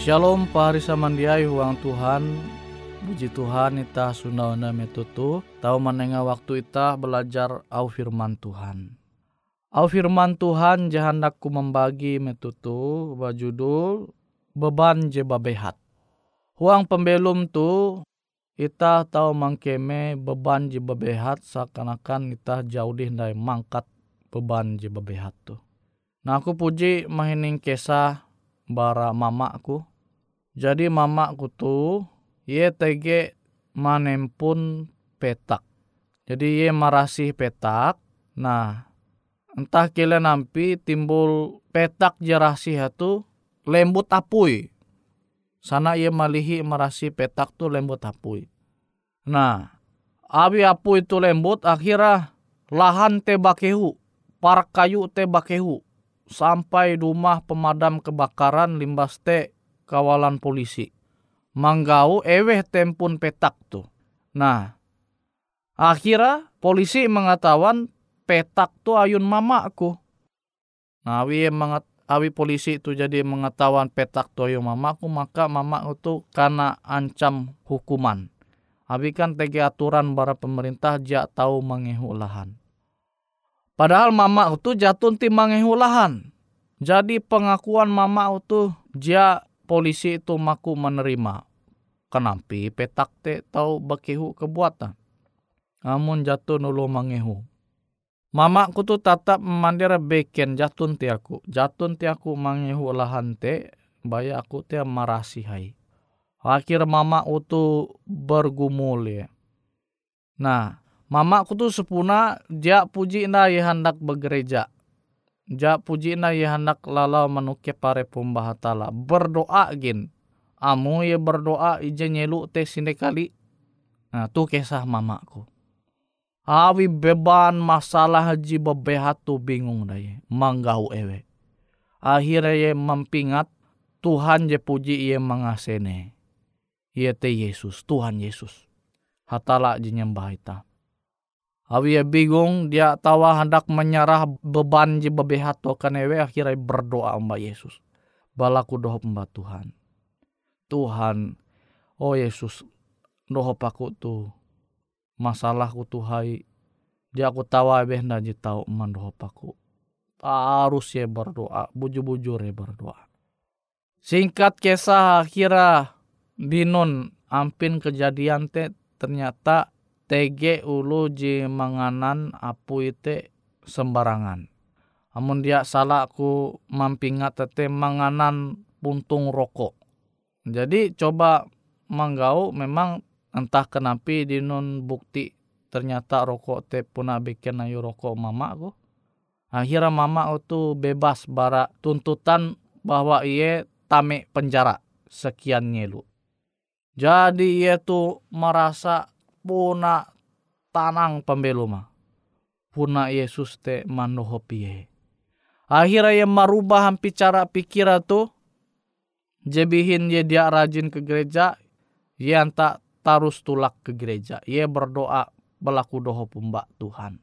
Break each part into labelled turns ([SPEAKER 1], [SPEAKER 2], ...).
[SPEAKER 1] Shalom pahari samandiai huang Tuhan. Puji Tuhan ita sunauna metutu. Tahu menengah waktu ita belajar au firman Tuhan. Au firman Tuhan jahandaku membagi metutu Bajudul beban je babehat. Huang pembelum tu Ita tahu mangkeme beban je babehat Seakan-akan ita jauh dari mangkat beban je babehat tu. Nah aku puji mahining kisah bara mamaku jadi mama kutu ye tege manempun petak. Jadi ye marasih petak. Nah, entah kile nampi timbul petak jerasih itu lembut apui. Sana ye malihi marasi petak tu lembut apui. Nah, abi apu itu lembut akhirnya lahan te bakehu, parak kayu te bakehu sampai rumah pemadam kebakaran limbas te kawalan polisi. Manggau eweh tempun petak tu. Nah, akhirnya polisi mengatakan petak tu ayun mamaku. Nah, awi mengat awi polisi itu jadi mengetahuan petak tu ayun mamaku, maka mama itu karena ancam hukuman. Abi kan tegi aturan para pemerintah jak tahu mengehu lahan. Padahal mama itu jatuh ti mengehu lahan. Jadi pengakuan mama itu dia polisi itu maku menerima. Kenapa petak te tahu bakihu kebuatan. Amun jatuh nulu mangehu. Mama ku tu tatap mandira beken jatun ti aku. Jatun ti aku mangehu lahan te. Baya aku te marasi hai. Akhir mama utu bergumul ya. Nah, mama ku tu sepuna dia puji na hendak bergereja Ja puji na ye hendak lalau manuke pare pembahatala. Berdoa gin. Amu ye berdoa ije nyelu te sinde kali. Nah tu kisah mamaku. Awi beban masalah haji tu bingung daya. Manggau ewe. Akhirnya ye mempingat Tuhan je puji ye mengasene. Ye te Yesus, Tuhan Yesus. Hatala je nyembah. Awi ya bingung dia tawa hendak menyerah beban je bebehat to kanewe akhirnya berdoa mbak Yesus. Balaku doho mbak Tuhan. Tuhan, oh Yesus, doho paku tu masalahku tuhai. Dia aku tawa beh naji tau mandoho paku. Harus ya berdoa, bujur-bujur ya berdoa. Singkat kisah akhirnya binun ampin kejadian te ternyata TG ulu ji manganan apu ite sembarangan. Amun dia salah aku mampingat tete manganan puntung rokok. Jadi coba manggau memang entah kenapa di non bukti ternyata rokok te puna bikin ayu rokok mama aku. Akhirnya mama itu bebas bara tuntutan bahwa ia tame penjara sekian nyelu. Jadi ia tuh merasa puna tanang pembeluma. Puna Yesus te manoho pie. Akhirnya yang merubah hampir cara pikir tu. Jebihin ye dia rajin ke gereja. Ye tak tarus tulak ke gereja. Ye berdoa belaku doho pumbak Tuhan.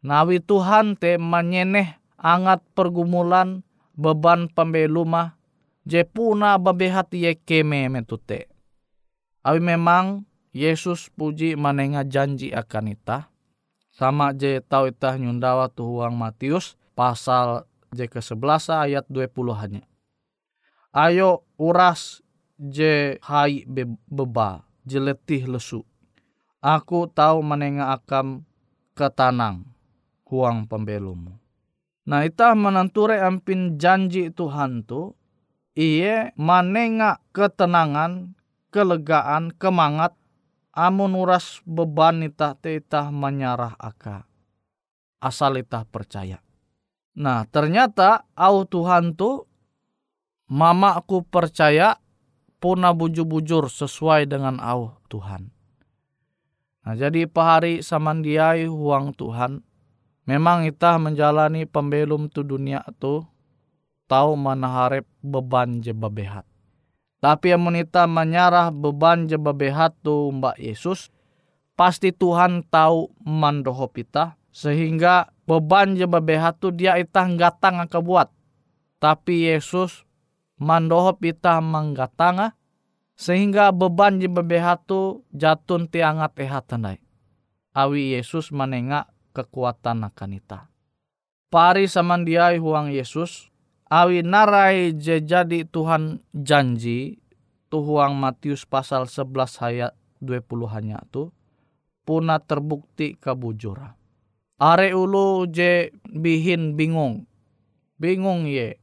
[SPEAKER 1] Nawi Tuhan te menyeneh angat pergumulan beban pembeluma. Je puna babehat ye keme metute. Awi memang Yesus puji manenga janji akan ita. Sama je tau ita nyundawa tuhuang Matius pasal je ke-11 ayat 20 hanya. Ayo uras je hai be beba, je letih lesu. Aku tahu menenga akam ketanang huang pembelumu. Nah ita menenture ampin janji Tuhan tu, iye manenga ketenangan, kelegaan, kemangat amun uras beban itah te menyarah aka. Asal itah percaya. Nah ternyata au Tuhan tu mama aku percaya puna bujur-bujur sesuai dengan au Tuhan. Nah jadi pahari samandiai huang Tuhan. Memang itah menjalani pembelum tu dunia tu tahu mana harap beban je bebehat. Tapi yang menita menyarah beban je bebehat tu Mbak Yesus,
[SPEAKER 2] pasti Tuhan tahu mandoho pita sehingga beban je bebehat tu dia itah gatang buat tapi Yesus mandoho pita manggatanga sehingga beban je bebehat tu jatun tiangat ehat tandai awi Yesus menengak kekuatan akan ita pari samandiai huang Yesus awi narai je jadi Tuhan janji tuhuang Matius pasal 11 ayat 20 hanya tu puna terbukti kabujura. Are ulu je bihin bingung. Bingung ye.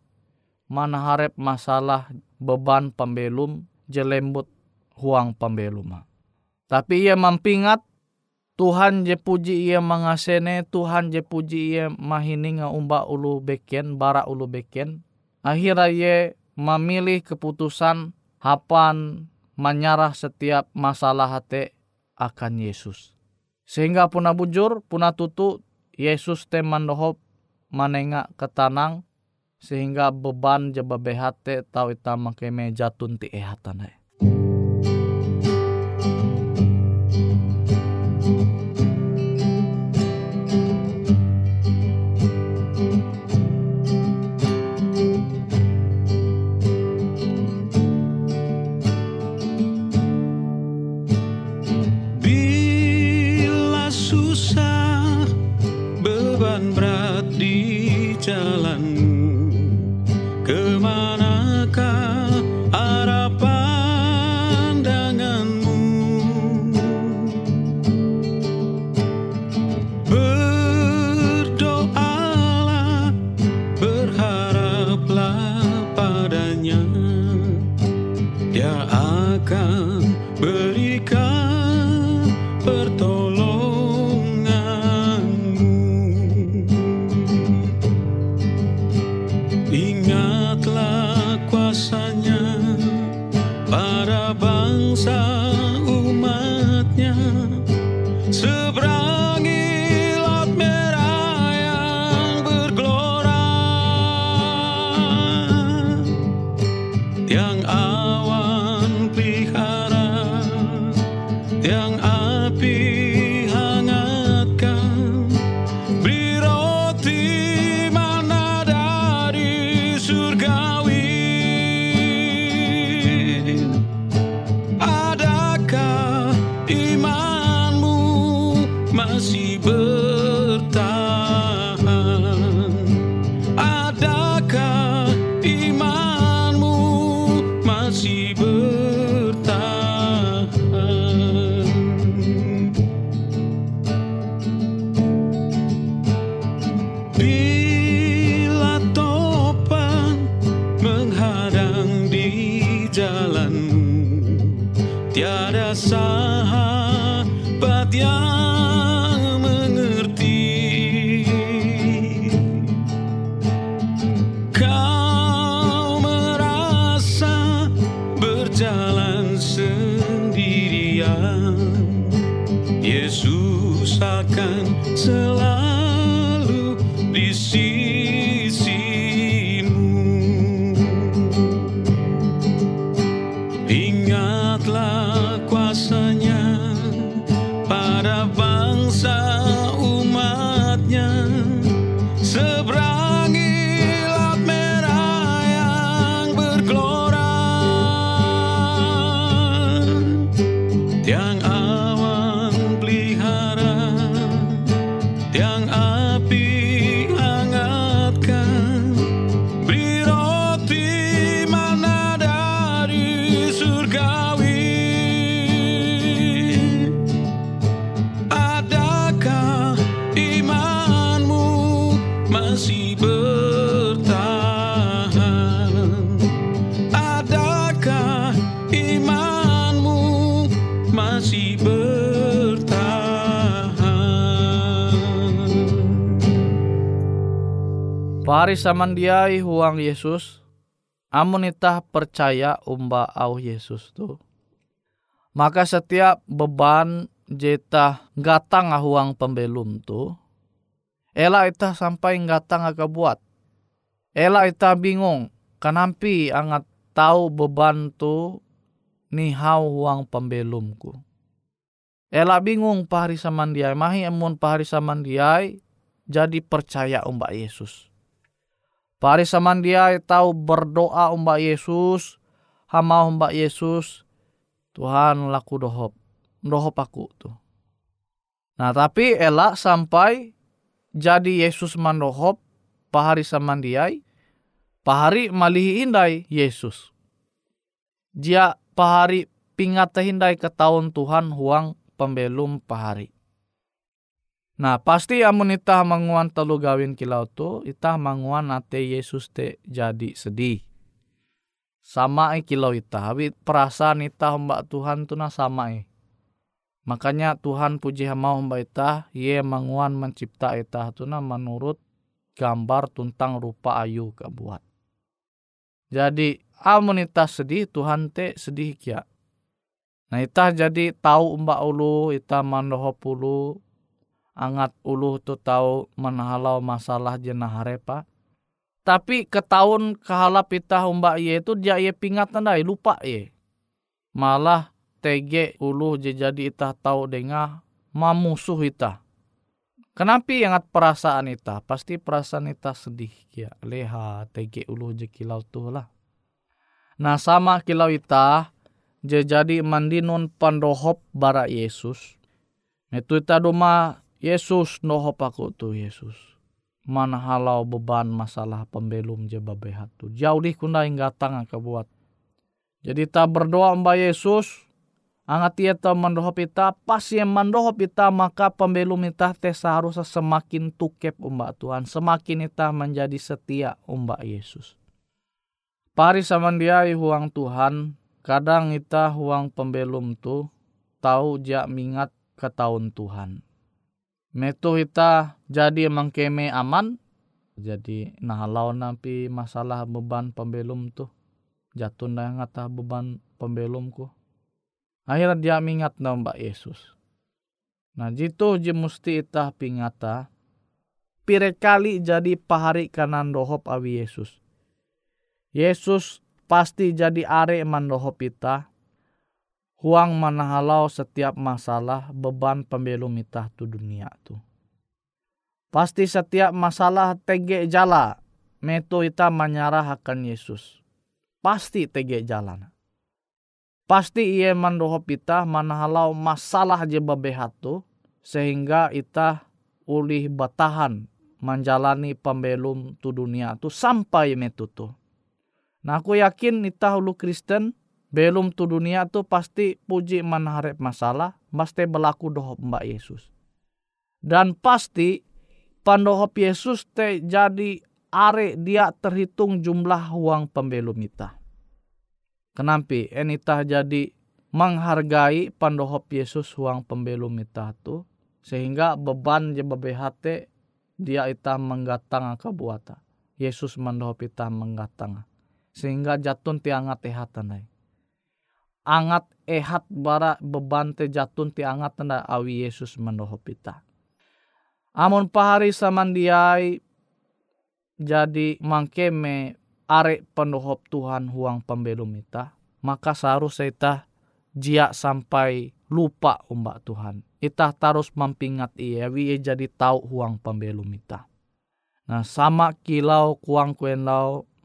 [SPEAKER 2] Mana harap masalah beban pembelum je lembut huang pembelum. Tapi ia mampingat Tuhan je puji ia mengasene, Tuhan je puji ia mahininga umba ulu beken, bara ulu beken. Akhirnya ia memilih keputusan hapan menyarah setiap masalah hati akan Yesus. Sehingga puna bujur, puna tutu, Yesus teman dohop manenga ketanang, sehingga beban jaba behate tau ita makeme jatun ti ehatanai. Pari samandiai huang Yesus, amun itah percaya umba au Yesus tu. Maka setiap beban jeta gatang huang pembelum tu, ela itah sampai gatang aga buat. Ela itah bingung, kanampi angat tahu beban tu ni hau huang pembelumku.
[SPEAKER 1] Ela bingung pahari samandiai, mahi emun pahari samandiai jadi percaya umbak Yesus. Pahari samandiai tahu berdoa umbak Yesus, hama umbak Yesus, Tuhan laku dohop, dohop aku tuh. Nah tapi elak sampai jadi Yesus mandohop pahari samandiai, pahari malihi indai Yesus. Dia pahari pingat hindai ke tahun Tuhan huang pembelum pahari. Nah pasti amun itah manguan telu gawin kilau tu, itah manguan ate Yesus te jadi sedih. Sama e kilau itah, tapi perasaan itah mbak Tuhan tu na sama e. Makanya Tuhan puji mau mbak itah, ye manguan mencipta itah tu na menurut gambar tuntang rupa ayu kebuat. Jadi amun itah sedih, Tuhan te sedih kia Nah ita jadi tahu mbak ulu, ita mandoho pulu, angat ulu tu tahu menhalau masalah jenah harepa. Tapi ketahun kehalap ita mbak ye itu dia ye pingat tandai lupa ye. Malah tege ulu jadi ita tahu dengar mamusuh ita. Kenapa ingat perasaan ita? Pasti perasaan ita sedih ya. Leha tege ulu je kilau tuh lah. Nah sama kilau ita je jadi mandinun pandohop bara Yesus. Itu ita doma Yesus nohop aku tu Yesus. Mana halau beban masalah pembelum je babehat tu. Jauh di kuna hingga tangan kebuat. Jadi ta berdoa mbak Yesus. Angat ia ta mandohop ita. Pas yang mandohop ita maka pembelum ita te seharusnya semakin tukep umbak Tuhan. Semakin ita menjadi setia umbak Yesus. Pari samandiai huang Tuhan kadang kita huang pembelum tu tahu jak mingat ke tahun Tuhan. Metu kita jadi mengkeme aman, jadi nah lau napi masalah beban pembelum tu jatuh ngata beban pembelumku. Akhirnya dia mingat na Mbak Yesus. Nah jitu je mesti itah pingata pire kali jadi pahari kanan dohop awi Yesus. Yesus pasti jadi are mandoho pita huang manahalau setiap masalah beban pembelum itah tu dunia tu. Pasti setiap masalah tege jala meto ita menyerah akan Yesus. Pasti tege jalan. Pasti ia mandoho pita manahalau masalah je bebehat tu sehingga ita ulih batahan menjalani pembelum tu dunia tu sampai metu tu. Nah aku yakin nita hulu Kristen belum tu dunia tu pasti puji menarik masalah, pasti berlaku dohop Mbak Yesus. Dan pasti pandohop Yesus te jadi are dia terhitung jumlah uang pembelum ita. Kenapa? Enita jadi menghargai pandohop Yesus uang pembelum ita tu sehingga beban je dia ita menggatang ke buata. Yesus mandohop ita menggatang sehingga jatun ti angat ehat tandai. Angat ehat bara beban jatun ti angat tanda awi Yesus mendoho pita. Amun pahari samandiai jadi mangkeme are pendohop Tuhan huang pembelum ita, maka seharusnya ita jia sampai lupa umbak Tuhan. Ita terus mempingat ia, wi jadi tahu huang pembelum ita. Nah sama kilau kuang kuenlau masuman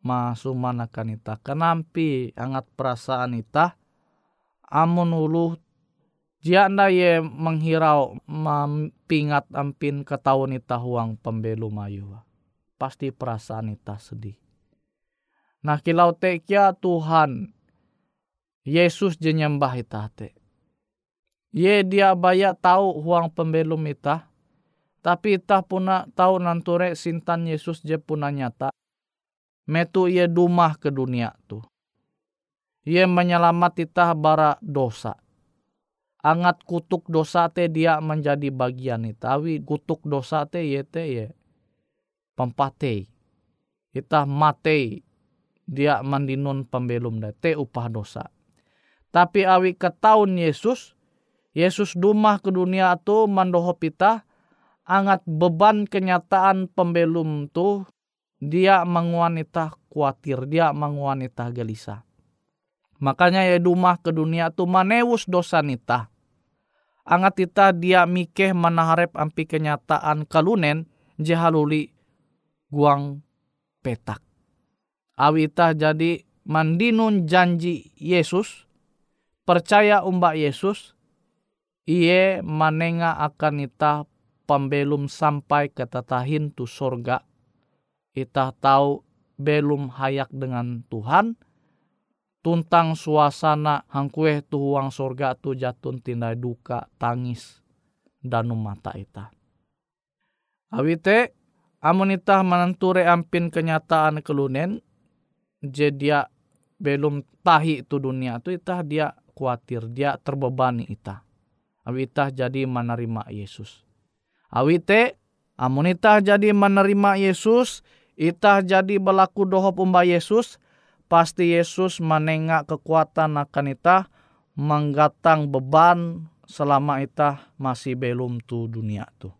[SPEAKER 1] akan ita kenampi angat perasaan ita amun ulu janda ye menghirau mampingat ampin ketahuan ita huang pembelu mayu. Pasti perasaan ita sedih. Nah kilau tekia Tuhan Yesus jenyembah ita te. Ye dia bayak tahu huang pembelum ita tapi ita puna tahu nanture sintan Yesus je puna nyata metu ia dumah ke dunia tu. Ia menyelamat titah bara dosa. Angat kutuk dosa te dia menjadi bagian itawi kutuk dosa te ye te ye pempate. Itah mate dia mandinun pembelum da te upah dosa. Tapi awi ketaun Yesus, Yesus dumah ke dunia tu mandoho pita angat beban kenyataan pembelum tu dia menguanita khawatir, dia menguanita gelisah. Makanya ya dumah ke dunia tu manewus dosa nita. angat ita dia mikeh manaharep ampi kenyataan kalunen jehaluli guang petak. Awi ita jadi mandinun janji Yesus, percaya umba Yesus, iye manenga akan ita pembelum sampai ke tatahin tu sorga. Ita tahu belum hayak dengan Tuhan, tuntang suasana hangkue tu huang sorga tu jatun tindai duka tangis dan mata ita. Awite amun ita menenture ampin kenyataan kelunen je dia belum tahi tu dunia tu ita dia khawatir dia terbebani ita. Awi ita jadi menerima Yesus. Awite amun ita jadi menerima Yesus, ita jadi berlaku dohop umba Yesus, pasti Yesus menengak kekuatan akan ita menggatang beban selama ita masih belum tu dunia tu.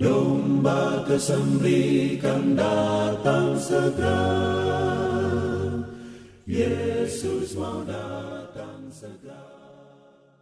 [SPEAKER 3] Domba kesembelikan datang segera. Yesus mau datang segera